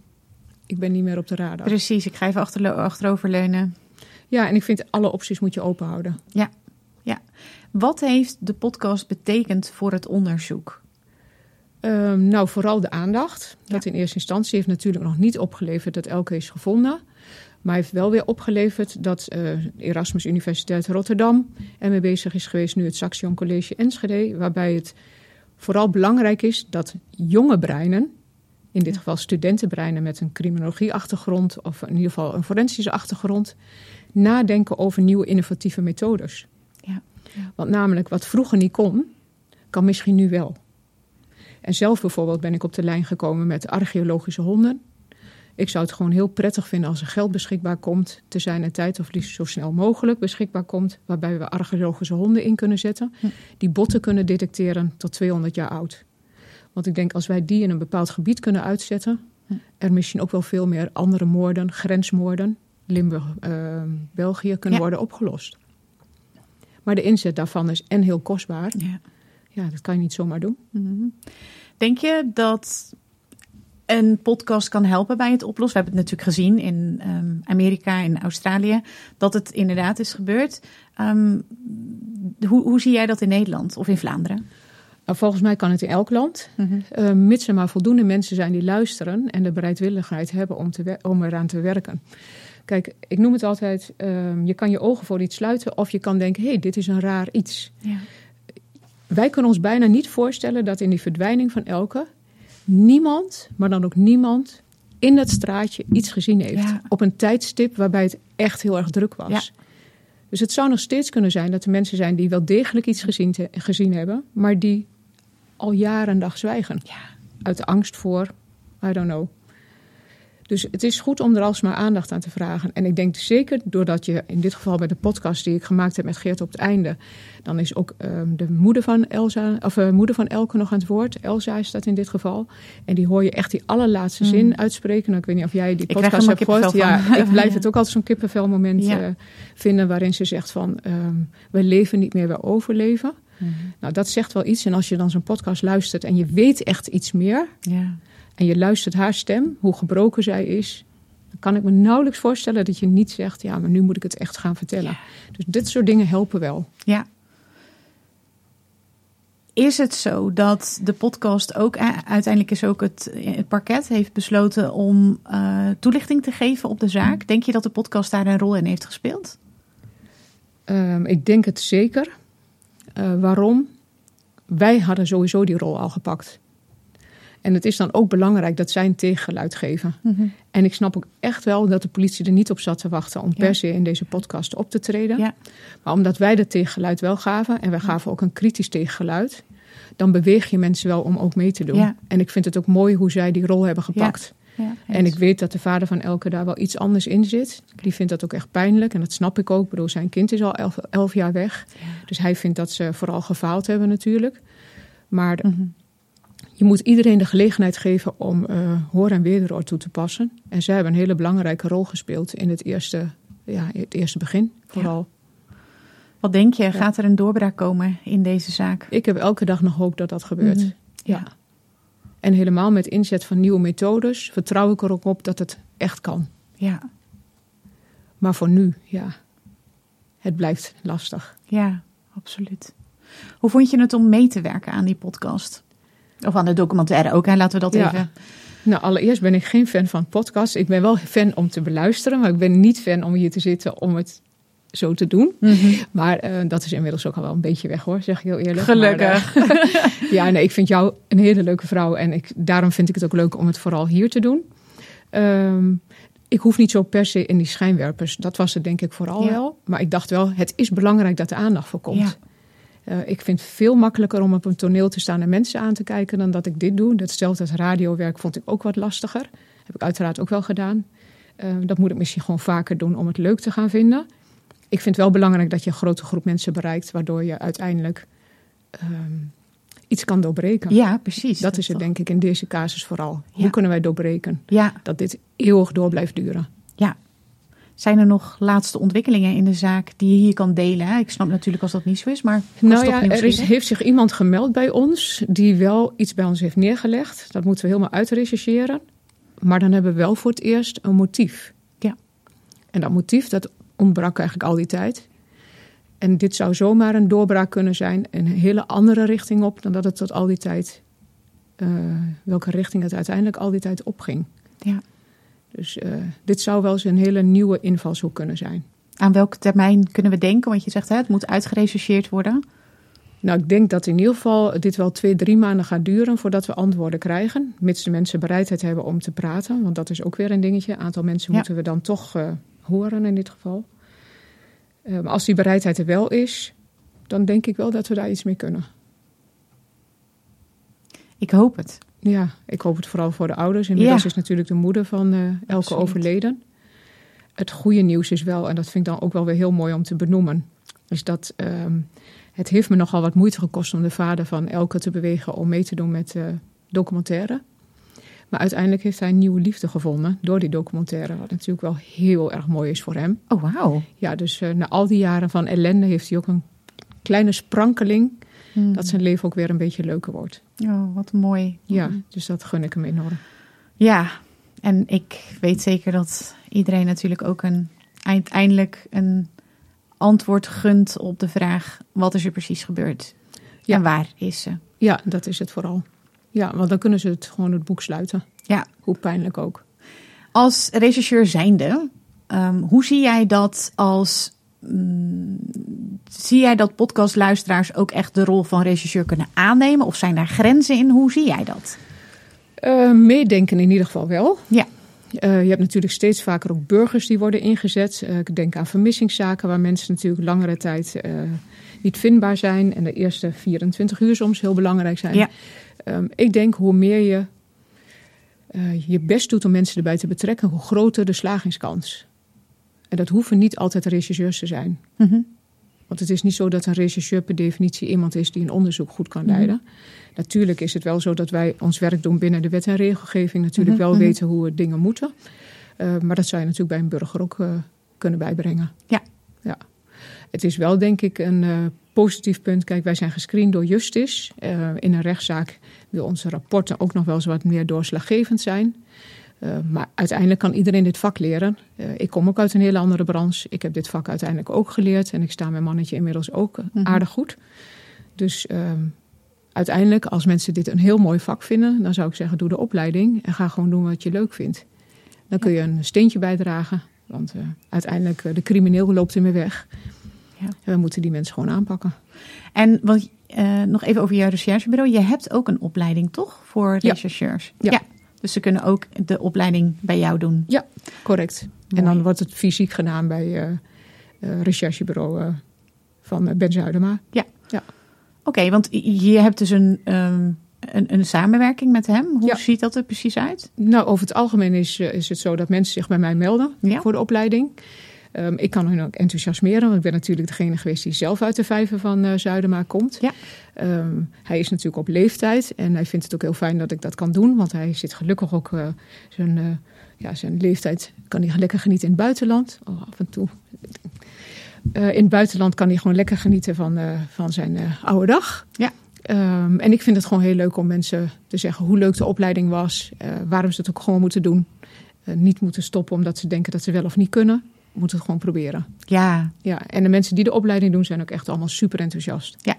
ik ben niet meer op de radar. Precies, ik ga even achter, achteroverleunen. Ja, en ik vind alle opties moet je open houden. Ja, ja. Wat heeft de podcast betekend voor het onderzoek? Um, nou, vooral de aandacht. Dat in eerste instantie heeft natuurlijk nog niet opgeleverd dat Elke is gevonden. Maar heeft wel weer opgeleverd dat uh, Erasmus Universiteit Rotterdam ermee bezig is geweest, nu het Saxion College Enschede. Waarbij het vooral belangrijk is dat jonge breinen, in dit geval studentenbreinen met een criminologie-achtergrond of in ieder geval een forensische achtergrond, nadenken over nieuwe innovatieve methodes. Ja. Want namelijk wat vroeger niet kon, kan misschien nu wel. En zelf bijvoorbeeld ben ik op de lijn gekomen met archeologische honden. Ik zou het gewoon heel prettig vinden als er geld beschikbaar komt, te zijn en tijd, of liefst zo snel mogelijk beschikbaar komt, waarbij we archeologische honden in kunnen zetten, hm. die botten kunnen detecteren tot 200 jaar oud. Want ik denk als wij die in een bepaald gebied kunnen uitzetten, hm. er misschien ook wel veel meer andere moorden, grensmoorden, Limburg, uh, België, kunnen worden opgelost. Maar de inzet daarvan is en heel kostbaar. Ja ja, dat kan je niet zomaar doen. Mhm. Denk je dat een podcast kan helpen bij het oplossen? We hebben het natuurlijk gezien in um, Amerika en Australië dat het inderdaad is gebeurd. Um, hoe, hoe zie jij dat in Nederland of in Vlaanderen? Nou, volgens mij kan het in elk land, mm -hmm. uh, mits er maar voldoende mensen zijn die luisteren en de bereidwilligheid hebben om, te om eraan te werken. Kijk, ik noem het altijd: uh, je kan je ogen voor iets sluiten of je kan denken: hé, hey, dit is een raar iets. Ja. Wij kunnen ons bijna niet voorstellen dat in die verdwijning van Elke niemand, maar dan ook niemand, in dat straatje iets gezien heeft. Op een tijdstip waarbij het echt heel erg druk was. Ja. Dus het zou nog steeds kunnen zijn dat er mensen zijn die wel degelijk iets gezien, te, gezien hebben, maar die al jaren en dag zwijgen. Ja. Uit angst voor, I don't know, dus het is goed om er alsmaar aandacht aan te vragen. En ik denk zeker doordat je in dit geval bij de podcast die ik gemaakt heb met Geert op het einde, dan is ook um, de moeder van Elsa, of uh, moeder van Elke nog aan het woord. Elsa is dat in dit geval. En die hoor je echt die allerlaatste zin mm. uitspreken. Nou, ik weet niet of jij die podcast hebt gehoord. Ja, ik blijf het ook altijd zo'n kippenvelmoment ja. uh, vinden waarin ze zegt van um, we leven niet meer, we overleven. Mm. Nou, dat zegt wel iets. En als je dan zo'n podcast luistert en je weet echt iets meer. Ja en je luistert haar stem, hoe gebroken zij is, dan kan ik me nauwelijks voorstellen dat je niet zegt: ja, maar nu moet ik het echt gaan vertellen. Dus dit soort dingen helpen wel. Ja. Is het zo dat de podcast ook uiteindelijk is ook het, het parket heeft besloten om uh, toelichting te geven op de zaak? Denk je dat de podcast daar een rol in heeft gespeeld? Um, ik denk het zeker. Uh, waarom? Wij hadden sowieso die rol al gepakt. En het is dan ook belangrijk dat zij een tegengeluid geven. Mhm. En ik snap ook echt wel dat de politie er niet op zat te wachten om Ja. per se in deze podcast op te treden. Ja. Maar omdat wij dat tegengeluid wel gaven en wij gaven ook een kritisch tegengeluid, dan beweeg je mensen wel om ook mee te doen. Ja. En ik vind het ook mooi hoe zij die rol hebben gepakt. Ja, En ik weet dat de vader van Elke daar wel iets anders in zit. Die vindt dat ook echt pijnlijk en dat snap ik ook. Ik bedoel, zijn kind is al elf, elf jaar weg. Ja. Dus hij vindt dat ze vooral gefaald hebben natuurlijk. Maar. Je moet iedereen de gelegenheid geven om eh, hoor en wederhoor toe te passen. En zij hebben een hele belangrijke rol gespeeld in het eerste, ja, het eerste begin. Vooral. Wat denk je, gaat er een doorbraak komen in deze zaak? Ik heb elke dag nog hoop dat dat gebeurt. Mhm. Ja. En helemaal met inzet van nieuwe methodes vertrouw ik er ook op dat het echt kan. Ja, Maar voor nu, ja, het blijft lastig. ja, absoluut. Hoe vond je het om mee te werken aan die podcast? Of aan de documentaire ook, hè? laten we dat Ja. even... Nou, allereerst ben ik geen fan van podcasts. Ik ben wel fan om te beluisteren, maar ik ben niet fan om hier te zitten om het zo te doen. Maar eh, dat is inmiddels ook al wel een beetje weg hoor, zeg ik heel eerlijk. Gelukkig. Maar, eh, ja, nee, ik vind jou een hele leuke vrouw en ik, daarom vind ik het ook leuk om het vooral hier te doen. Ehm, ik hoef niet zo per se in die schijnwerpers. Dat was het denk ik vooral Ja. wel. Maar ik dacht wel, het is belangrijk dat er aandacht voor komt. Ja. Eh, ik vind het veel makkelijker om op een toneel te staan en mensen aan te kijken dan dat ik dit doe. Datzelfde als radiowerk vond ik ook wat lastiger. Heb ik uiteraard ook wel gedaan. Eh, dat moet ik misschien gewoon vaker doen om het leuk te gaan vinden. Ik vind het wel belangrijk dat je een grote groep mensen bereikt, waardoor je uiteindelijk ehm, iets kan doorbreken. Ja, precies. Dat is het denk ik in deze casus vooral. Ja. Hoe kunnen wij doorbreken Ja, dat dit eeuwig door blijft duren? ja. Zijn er nog laatste ontwikkelingen in de zaak die je hier kan delen? Ik snap natuurlijk als dat niet zo is, maar Nou ja, er is, heeft zich iemand gemeld bij ons die wel iets bij ons heeft neergelegd. Dat moeten we helemaal uitrechercheren. Maar dan hebben we wel voor het eerst een motief. Ja. En dat motief, dat ontbrak eigenlijk al die tijd. En dit zou zomaar een doorbraak kunnen zijn, een hele andere richting op dan dat het tot al die tijd, eh, welke richting het uiteindelijk al die tijd opging. Ja. Dus eh, dit zou wel eens een hele nieuwe invalshoek kunnen zijn. Aan welke termijn kunnen we denken? Want je zegt hè, het moet uitgerechercheerd worden. Nou, ik denk dat in ieder geval dit wel twee, drie maanden gaat duren voordat we antwoorden krijgen. Mits de mensen bereidheid hebben om te praten. Want dat is ook weer een dingetje. Een aantal mensen Ja. moeten we dan toch eh, horen in dit geval. Maar als die bereidheid er wel is, dan denk ik wel dat we daar iets mee kunnen. Ik hoop het. Ja, ik hoop het vooral voor de ouders. Inmiddels Ja. is natuurlijk de moeder van eh, Elke Absoluut. overleden. Het goede nieuws is wel, en dat vind ik dan ook wel weer heel mooi om te benoemen, is dat ehm, het heeft me nogal wat moeite gekost om de vader van Elke te bewegen om mee te doen met eh documentaire. Maar uiteindelijk heeft hij een nieuwe liefde gevonden door die documentaire, wat natuurlijk wel heel erg mooi is voor hem. Oh, wauw. Ja, dus eh, na al die jaren van ellende heeft hij ook een kleine sprankeling Hmm. dat zijn leven ook weer een beetje leuker wordt. Oh, wat mooi. Ja, dus dat gun ik hem enorm. Ja, en ik weet zeker dat iedereen natuurlijk ook een, uiteindelijk een antwoord gunt op de vraag: wat is er precies gebeurd? Ja. En waar is ze? Ja, dat is het vooral. Ja, want dan kunnen ze het gewoon het boek sluiten. Ja. Hoe pijnlijk ook. Als rechercheur zijnde, ehm, hoe zie jij dat als. mm, zie jij dat podcastluisteraars ook echt de rol van rechercheur kunnen aannemen? Of zijn daar grenzen in? Hoe zie jij dat? Eh, meedenken in ieder geval wel. Ja. Eh, je hebt natuurlijk steeds vaker ook burgers die worden ingezet. Eh, ik denk aan vermissingszaken waar mensen natuurlijk langere tijd niet vindbaar zijn. En de eerste 24 uur soms heel belangrijk zijn. Ja. Ehm, ik denk hoe meer je je best doet om mensen erbij te betrekken, hoe groter de slagingskans. En dat hoeven niet altijd rechercheurs te zijn. Mhm. Want het is niet zo dat een rechercheur per definitie iemand is die een onderzoek goed kan leiden. Natuurlijk is het wel zo dat wij ons werk doen binnen de wet en regelgeving. Natuurlijk Mhm, wel mhm. weten hoe we dingen moeten. Uh, maar dat zou je natuurlijk bij een burger ook uh, kunnen bijbrengen. Ja. ja. Het is wel denk ik een uh, positief punt. Kijk, wij zijn gescreend door Justis. Uh, in een rechtszaak wil onze rapporten ook nog wel eens wat meer doorslaggevend zijn. Uh, maar uiteindelijk kan iedereen dit vak leren. Uh, ik kom ook uit een hele andere branche. Ik heb dit vak uiteindelijk ook geleerd. En ik sta mijn mannetje inmiddels ook uh, Mhm. aardig goed. Dus uiteindelijk, als mensen dit een heel mooi vak vinden... dan zou ik zeggen, doe de opleiding en ga gewoon doen wat je leuk vindt. Dan kun je een steentje bijdragen. Want uiteindelijk, de crimineel loopt ermee weg. Ja. En we moeten die mensen gewoon aanpakken. En want, nog even over jouw recherchebureau. Je hebt ook een opleiding, toch? Voor rechercheurs. Ja. ja. Dus ze kunnen ook de opleiding bij jou doen. Ja, correct. En dan wordt het fysiek gedaan bij uh, recherchebureau van Ben Zuidema. Ja. ja. Oké, want je hebt dus een, um, een, een, samenwerking met hem. Hoe ziet dat er precies uit? Nou, over het algemeen is, is het zo dat mensen zich bij mij melden ja. voor de opleiding. Um, ik kan hun ook enthousiasmeren, want ik ben natuurlijk degene geweest die zelf uit de vijver van uh, Zuidema komt. Ja. Um, hij is natuurlijk op leeftijd en hij vindt het ook heel fijn dat ik dat kan doen, want hij zit gelukkig ook uh, zijn, uh, ja, zijn leeftijd kan hij lekker genieten in het buitenland. Oh, af en toe. in het buitenland kan hij gewoon lekker genieten van, van zijn oude dag. Ja. Um, en ik vind het gewoon heel leuk om mensen te zeggen hoe leuk de opleiding was, waarom ze het ook gewoon moeten doen. niet moeten stoppen omdat ze denken dat ze wel of niet kunnen moeten het gewoon proberen. Ja. ja. En de mensen die de opleiding doen zijn ook echt allemaal super enthousiast. Ja.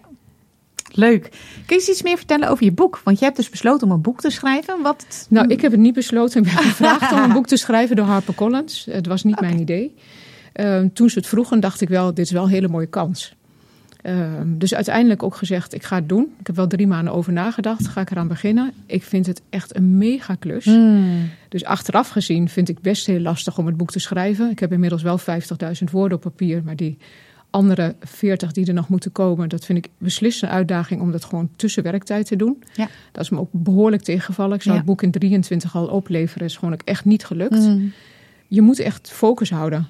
Leuk. Kun je iets meer vertellen over je boek? Want je hebt dus besloten om een boek te schrijven. Wat... Nou, ik heb het niet besloten. Ik ben gevraagd om een boek te schrijven door HarperCollins. Het was niet mijn idee. Uh, toen ze het vroegen, dacht ik wel, dit is wel een hele mooie kans. Uh, dus uiteindelijk ook gezegd, ik ga het doen. Ik heb wel drie maanden over nagedacht. Ga ik eraan beginnen? Ik vind het echt een mega klus. Mm. Dus achteraf gezien vind ik best heel lastig om het boek te schrijven. Ik heb inmiddels wel 50.000 woorden op papier. Maar die andere 40 die er nog moeten komen... dat vind ik beslist een uitdaging om dat gewoon tussen werktijd te doen. Ja. Dat is me ook behoorlijk tegengevallen. Ik zou Ja. het boek in 23 al opleveren. is gewoon ook echt niet gelukt. Mm. Je moet echt focus houden.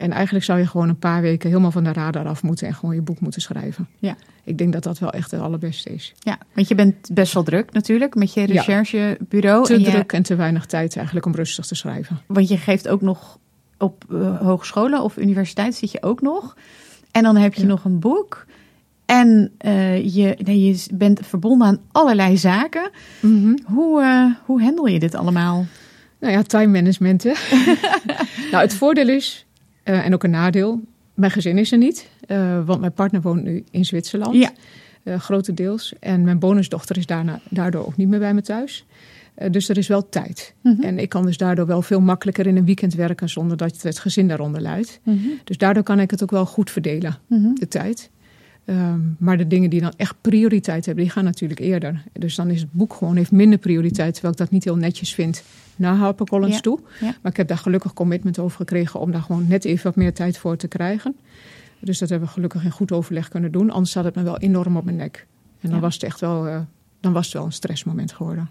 En eigenlijk zou je gewoon een paar weken helemaal van de radar af moeten en gewoon je boek moeten schrijven. Ja. Ik denk dat dat wel echt het allerbeste is. Ja, want je bent best wel druk natuurlijk met je Ja. recherchebureau. Te en je- druk en te weinig tijd eigenlijk om rustig te schrijven. Want je geeft ook nog op eh, hogescholen of universiteit zit je ook nog. En dan heb je Ja. nog een boek. En eh, je, nee, je bent verbonden aan allerlei zaken. Hoe, eh, hoe handel je dit allemaal? Nou ja, time management. Hè? nou, het voordeel is, eh, en ook een nadeel, mijn gezin is er niet. eh, want mijn partner woont nu in Zwitserland. Ja. eh, grotendeels. En mijn bonusdochter is daarna, daardoor ook niet meer bij me thuis. Dus er is wel tijd. Mhm. En ik kan dus daardoor wel veel makkelijker in een weekend werken zonder dat het gezin daaronder leidt. Mhm. Dus daardoor kan ik het ook wel goed verdelen, Mhm. de tijd. Ehm, maar de dingen die dan echt prioriteit hebben, die gaan natuurlijk eerder. Dus dan is het boek gewoon heeft minder prioriteit, terwijl ik dat niet heel netjes vind naar HarperCollins Ja, toe. ja. Maar ik heb daar gelukkig commitment over gekregen om daar gewoon net even wat meer tijd voor te krijgen. Dus dat hebben we gelukkig in goed overleg kunnen doen. Anders zat het me wel enorm op mijn nek. En dan Ja. was het echt wel, eh, dan was het wel een stressmoment geworden.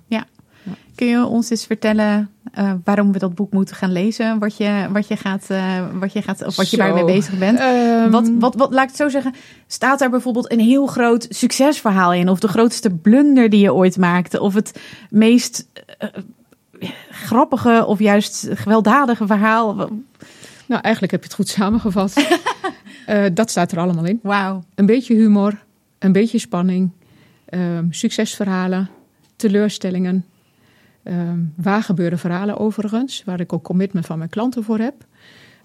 Kun je ons eens vertellen eh, waarom we dat boek moeten gaan lezen? Wat je, wat je gaat, eh, wat je gaat, of wat je daarmee bezig bent? Ehm, Wat, wat, wat, laat ik het zo zeggen, staat daar bijvoorbeeld een heel groot succesverhaal in? Of de grootste blunder die je ooit maakte? Of het meest eh, grappige of juist gewelddadige verhaal? Nou, eigenlijk heb je het goed samengevat. Dat staat er allemaal in. Wauw. Een beetje humor, een beetje spanning, ehm, succesverhalen, teleurstellingen, ehm waar gebeuren verhalen overigens, waar ik ook commitment van mijn klanten voor heb.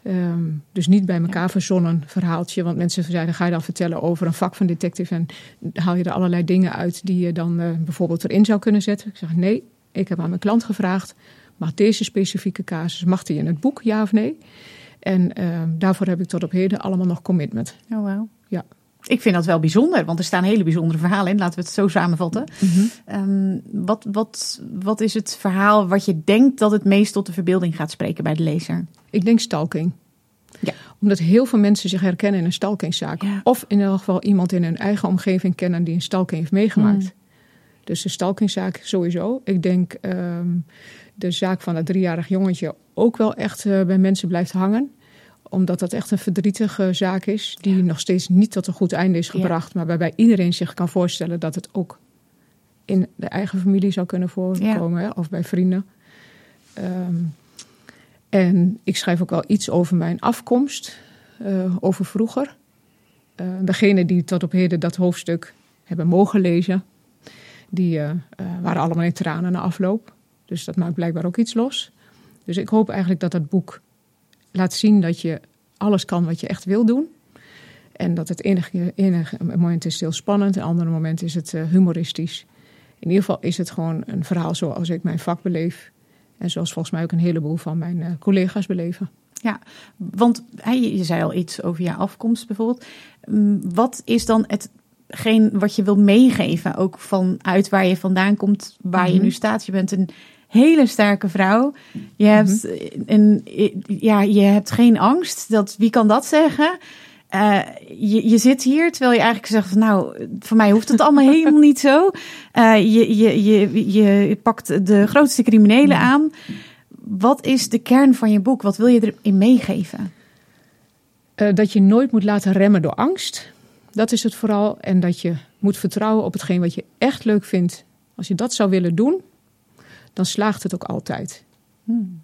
Ehm, dus niet bij elkaar verzonnen verhaaltje, want mensen zeiden, ga je dan vertellen over een vak van detective en haal je er allerlei dingen uit die je dan eh, bijvoorbeeld erin zou kunnen zetten. Ik zeg, nee, ik heb aan mijn klant gevraagd, mag deze specifieke casus, mag die in het boek, ja of nee? En ehm, daarvoor heb ik tot op heden allemaal nog commitment. Oh, wauw. Ja. Ik vind dat wel bijzonder, want er staan hele bijzondere verhalen in. Laten we het zo samenvatten. Ehm, wat, wat, wat is het verhaal wat je denkt dat het meest tot de verbeelding gaat spreken bij de lezer? Ik denk stalking. Ja. Omdat heel veel mensen zich herkennen in een stalkingzaak. Ja. Of in elk geval iemand in hun eigen omgeving kennen die een stalking heeft meegemaakt. Mm. Dus de stalkingzaak sowieso. Ik denk ehm, de zaak van dat driejarig jongetje ook wel echt eh, bij mensen blijft hangen. Omdat dat echt een verdrietige zaak is. Die nog steeds niet tot een goed einde is Ja. gebracht. Maar waarbij iedereen zich kan voorstellen dat het ook in de eigen familie zou kunnen voorkomen. Hè, of bij vrienden. Ehm, en ik schrijf ook wel iets over mijn afkomst, eh, over vroeger. Eh degene die tot op heden dat hoofdstuk hebben mogen lezen, die eh, waren allemaal in tranen na afloop. Dus dat maakt blijkbaar ook iets los. Dus ik hoop eigenlijk dat dat boek laat zien dat je alles kan wat je echt wil doen. En dat het enige, enige moment is heel spannend, en andere moment is het eh, humoristisch. In ieder geval is het gewoon een verhaal zoals ik mijn vak beleef. En zoals volgens mij ook een heleboel van mijn eh, collega's beleven. Ja, want je zei al iets over je afkomst bijvoorbeeld. Mm, wat is dan hetgeen wat je wil meegeven, ook vanuit waar je vandaan komt, waar je mhm. nu staat? Je bent een hele sterke vrouw. Je hebt, mhm. een, ja, je hebt geen angst. Dat, wie kan dat zeggen? Uh, je, je zit hier terwijl je eigenlijk zegt: van, Nou, voor mij hoeft het allemaal helemaal niet zo. Uh, je, je, je, je pakt de grootste criminelen mhm. aan. Wat is de kern van je boek? Wat wil je erin meegeven? Uh, dat je nooit moet laten remmen door angst. Dat is het vooral. En dat je moet vertrouwen op hetgeen wat je echt leuk vindt. Als je dat zou willen doen, dan slaagt het ook altijd. Hmm.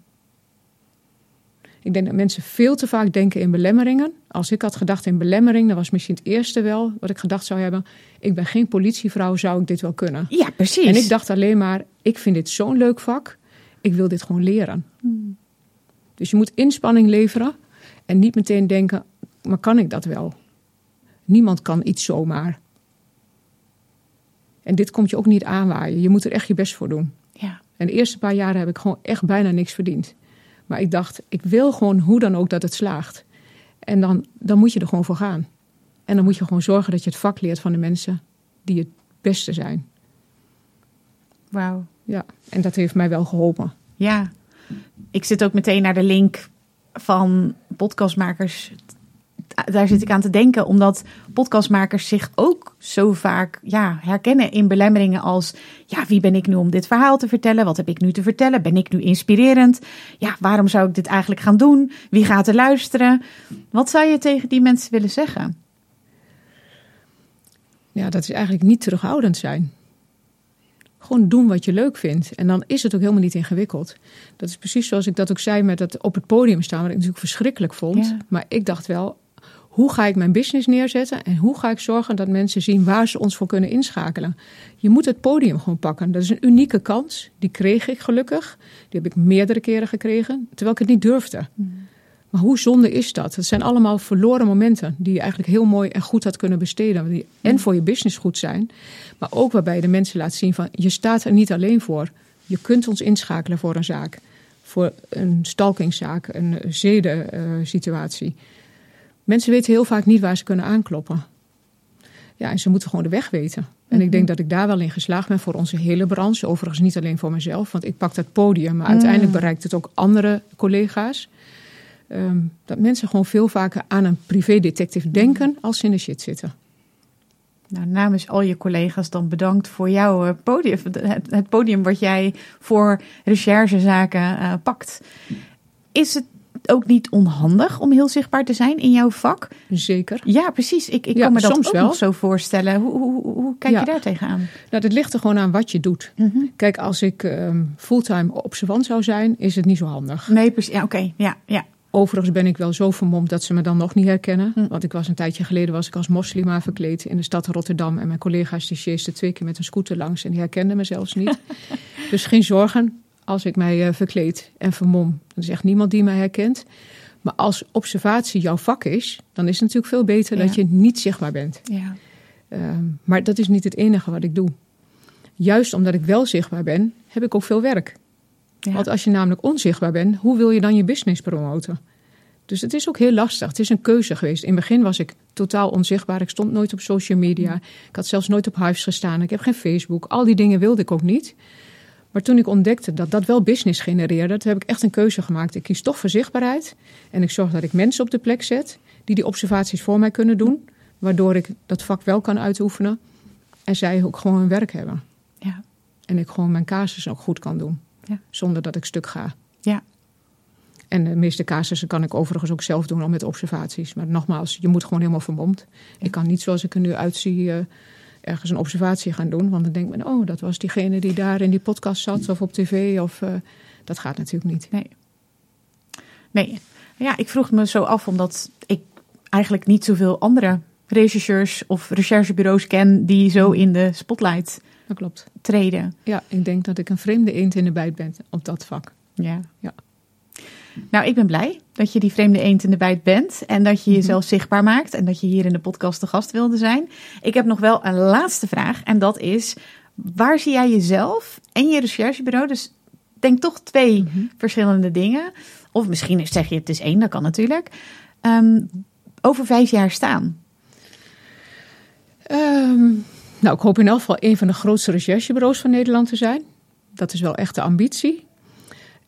Ik denk dat mensen veel te vaak denken in belemmeringen. Als ik had gedacht in belemmering, dan was misschien het eerste wel wat ik gedacht zou hebben. Ik ben geen politievrouw, zou ik dit wel kunnen? Ja, precies. En ik dacht alleen maar, ik vind dit zo'n leuk vak. Ik wil dit gewoon leren. Hmm. Dus je moet inspanning leveren en niet meteen denken, maar kan ik dat wel? Niemand kan iets zomaar. En dit komt je ook niet aanwaaien. Je moet er echt je best voor doen. En de eerste paar jaren heb ik gewoon echt bijna niks verdiend. Maar ik dacht, ik wil gewoon hoe dan ook dat het slaagt. En dan, dan moet je er gewoon voor gaan. En dan moet je gewoon zorgen dat je het vak leert van de mensen die het beste zijn. Wauw. Ja, en dat heeft mij wel geholpen. Ja, ik zit ook meteen naar de link van podcastmakers daar zit ik aan te denken, omdat podcastmakers zich ook zo vaak ja, herkennen in belemmeringen als: ja, wie ben ik nu om dit verhaal te vertellen? Wat heb ik nu te vertellen? Ben ik nu inspirerend? Ja, waarom zou ik dit eigenlijk gaan doen? Wie gaat er luisteren? Wat zou je tegen die mensen willen zeggen? Ja, dat is eigenlijk niet terughoudend zijn. Gewoon doen wat je leuk vindt. En dan is het ook helemaal niet ingewikkeld. Dat is precies zoals ik dat ook zei met dat op het podium staan, wat ik natuurlijk verschrikkelijk vond. Maar ik dacht wel, hoe ga ik mijn business neerzetten en hoe ga ik zorgen dat mensen zien waar ze ons voor kunnen inschakelen. Je moet het podium gewoon pakken. Dat is een unieke kans. Die kreeg ik gelukkig. Die heb ik meerdere keren gekregen, terwijl ik het niet durfde. Mm. Maar hoe zonde is dat? Het zijn allemaal verloren momenten die je eigenlijk heel mooi en goed had kunnen besteden. Die en mm. voor je business goed zijn, maar ook waarbij je de mensen laat zien van je staat er niet alleen voor. Je kunt ons inschakelen voor een zaak, voor een stalkingzaak, een zedensituatie. Uh, Mensen weten heel vaak niet waar ze kunnen aankloppen. Ja, en ze moeten gewoon de weg weten. En ik mhm. denk dat ik daar wel in geslaagd ben voor onze hele branche. Overigens niet alleen voor mezelf, want ik pak dat podium. Maar uiteindelijk mhm. bereikt het ook andere collega's. Ehm, dat mensen gewoon veel vaker aan een privédetective denken als ze in de shit zitten. Nou, namens al je collega's dan bedankt voor jouw eh, podium. Het, podium wat jij voor recherchezaken uh, pakt. Is het ook niet onhandig om heel zichtbaar te zijn in jouw vak? Zeker. Ja, precies. Ik, ik kan me dat ook wel. nog zo voorstellen. Hoe, hoe, hoe kijk je daar tegenaan? Nou, dat ligt er gewoon aan wat je doet. Mhm. Kijk, als ik um, fulltime observant zou zijn, is het niet zo handig. Nee, precies. Ja, oké. Ja, ja. Overigens ben ik wel zo vermomd dat ze me dan nog niet herkennen. Hm. Want ik was een tijdje geleden was ik als moslima verkleed in de stad Rotterdam. En mijn collega's die sjeesten twee keer met een scooter langs en die herkenden me zelfs niet. dus geen zorgen als ik mij uh, verkleed en vermom. Er is echt niemand die mij herkent. Maar als observatie jouw vak is, dan is het natuurlijk veel beter dat je niet zichtbaar bent. Ja. Ehm, maar dat is niet het enige wat ik doe. Juist omdat ik wel zichtbaar ben, heb ik ook veel werk. Ja. Want als je namelijk onzichtbaar bent, hoe wil je dan je business promoten? Dus het is ook heel lastig. Het is een keuze geweest. In het begin was ik totaal onzichtbaar. Ik stond nooit op social media. Ik had zelfs nooit op Hives gestaan. Ik heb geen Facebook. Al die dingen wilde ik ook niet. Maar toen ik ontdekte dat dat wel business genereerde, toen heb ik echt een keuze gemaakt. Ik kies toch voor zichtbaarheid. En ik zorg dat ik mensen op de plek zet die die observaties voor mij kunnen doen. Waardoor ik dat vak wel kan uitoefenen. En zij ook gewoon hun werk hebben. Ja. En ik gewoon mijn casus ook goed kan doen. Ja. Zonder dat ik stuk ga. Ja. En de meeste casussen kan ik overigens ook zelf doen al met observaties. Maar nogmaals, je moet gewoon helemaal vermomd. Ik kan niet zoals ik er nu uitzie... Uh, ergens een observatie gaan doen. Want dan denkt men, oh, dat was diegene die daar in die podcast zat of op tv. Of, uh, dat gaat natuurlijk niet. Nee. Nee. Ja, ik vroeg me zo af omdat ik eigenlijk niet zoveel andere rechercheurs of recherchebureaus ken die zo mm. in de spotlight dat klopt. treden. Ja, ik denk dat ik een vreemde eend in de bijt ben op dat vak. Ja. ja. Nou, ik ben blij dat je die vreemde eend in de bijt bent. En dat je mhm. jezelf zichtbaar maakt. En dat je hier in de podcast de gast wilde zijn. Ik heb nog wel een laatste vraag. En dat is: waar zie jij jezelf en je recherchebureau? Dus denk toch twee mhm. verschillende dingen. of misschien zeg je het is één, dat kan natuurlijk, ehm, over vijf jaar staan? Ehm, nou, ik hoop in elk geval een van de grootste recherchebureaus van Nederland te zijn. Dat is wel echt de ambitie.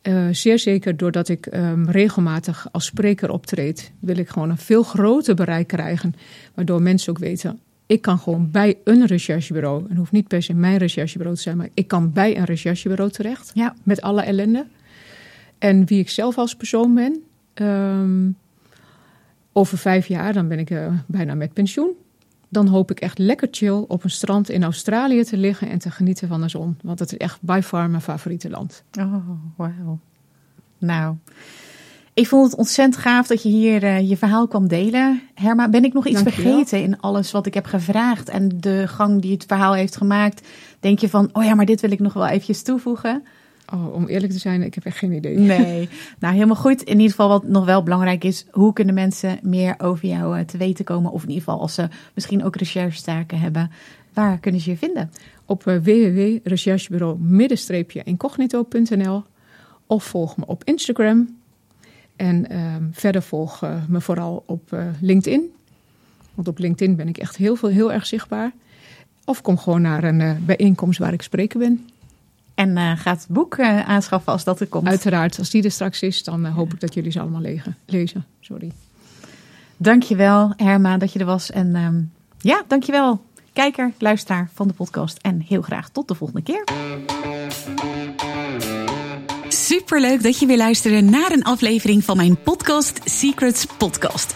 Uh, zeer zeker doordat ik um, regelmatig als spreker optreed, wil ik gewoon een veel groter bereik krijgen. Waardoor mensen ook weten, ik kan gewoon bij een recherchebureau, en hoeft niet per se mijn recherchebureau te zijn, maar ik kan bij een recherchebureau terecht. Ja. Met alle ellende. En wie ik zelf als persoon ben. Um, over vijf jaar, dan ben ik uh, bijna met pensioen. Dan hoop ik echt lekker chill op een strand in Australië te liggen en te genieten van de zon. Want het is echt by far mijn favoriete land. Oh, wauw. Nou, ik vond het ontzettend gaaf dat je hier uh, je verhaal kwam delen. Herma, ben ik nog iets vergeten in alles wat ik heb gevraagd en de gang die het verhaal heeft gemaakt? Denk je van, oh ja, maar dit wil ik nog wel eventjes toevoegen? Oh, om eerlijk te zijn, ik heb echt geen idee. Nee, nou helemaal goed. In ieder geval wat nog wel belangrijk is, hoe kunnen mensen meer over jou eh, te weten komen? Of in ieder geval als ze misschien ook recherchestaken hebben, waar kunnen ze je vinden? Op uh, www.recherchebureau-incognito.nl of volg me op Instagram. En ehm, verder volg uh, me vooral op LinkedIn. Want op LinkedIn ben ik echt heel, veel, heel erg zichtbaar. Of kom gewoon naar een bijeenkomst waar ik spreken ben. En uh, gaat het boek uh, aanschaffen als dat er komt. Uiteraard, als die er straks is, dan uh, hoop ik dat jullie ze allemaal lezen. lezen. Sorry. Dankjewel, Herma, dat je er was. En um, ja, dankjewel, kijker, luisteraar van de podcast. En heel graag tot de volgende keer. Superleuk dat je weer luisterde naar een aflevering van mijn podcast Secrets Podcast.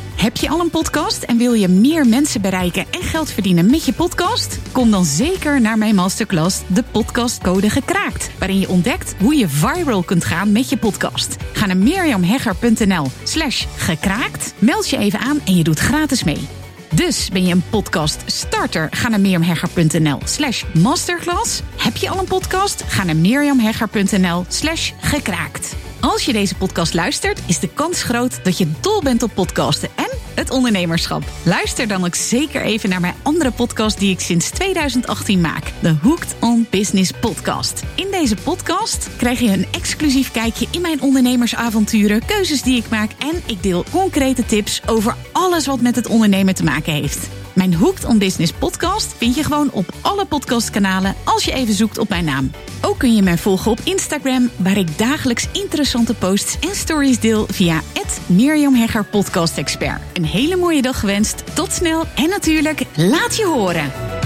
Heb je al een podcast en wil je meer mensen bereiken en geld verdienen met je podcast? Kom dan zeker naar mijn masterclass De Podcastcode Gekraakt, waarin je ontdekt hoe je viral kunt gaan met je podcast. Ga naar mirjamhegger.nl slash gekraakt, meld je even aan en je doet gratis mee. Dus ben je een podcast starter? Ga naar mirjamhegger.nl slash masterclass. Heb je al een podcast? Ga naar mirjamhegger.nl slash gekraakt. Als je deze podcast luistert, is de kans groot dat je dol bent op podcasten. En het ondernemerschap. Luister dan ook zeker even naar mijn andere podcast die ik sinds 2018 maak. De Hooked on Business podcast. In deze podcast krijg je een exclusief kijkje in mijn ondernemersavonturen, keuzes die ik maak en ik deel concrete tips over alles wat met het ondernemen te maken heeft. Mijn Hooked on Business podcast vind je gewoon op alle podcastkanalen als je even zoekt op mijn naam. Ook kun je mij volgen op Instagram, waar ik dagelijks interessante posts en stories deel via Mirjam Hegger Podcast Expert. Een hele mooie dag gewenst, tot snel en natuurlijk laat je horen.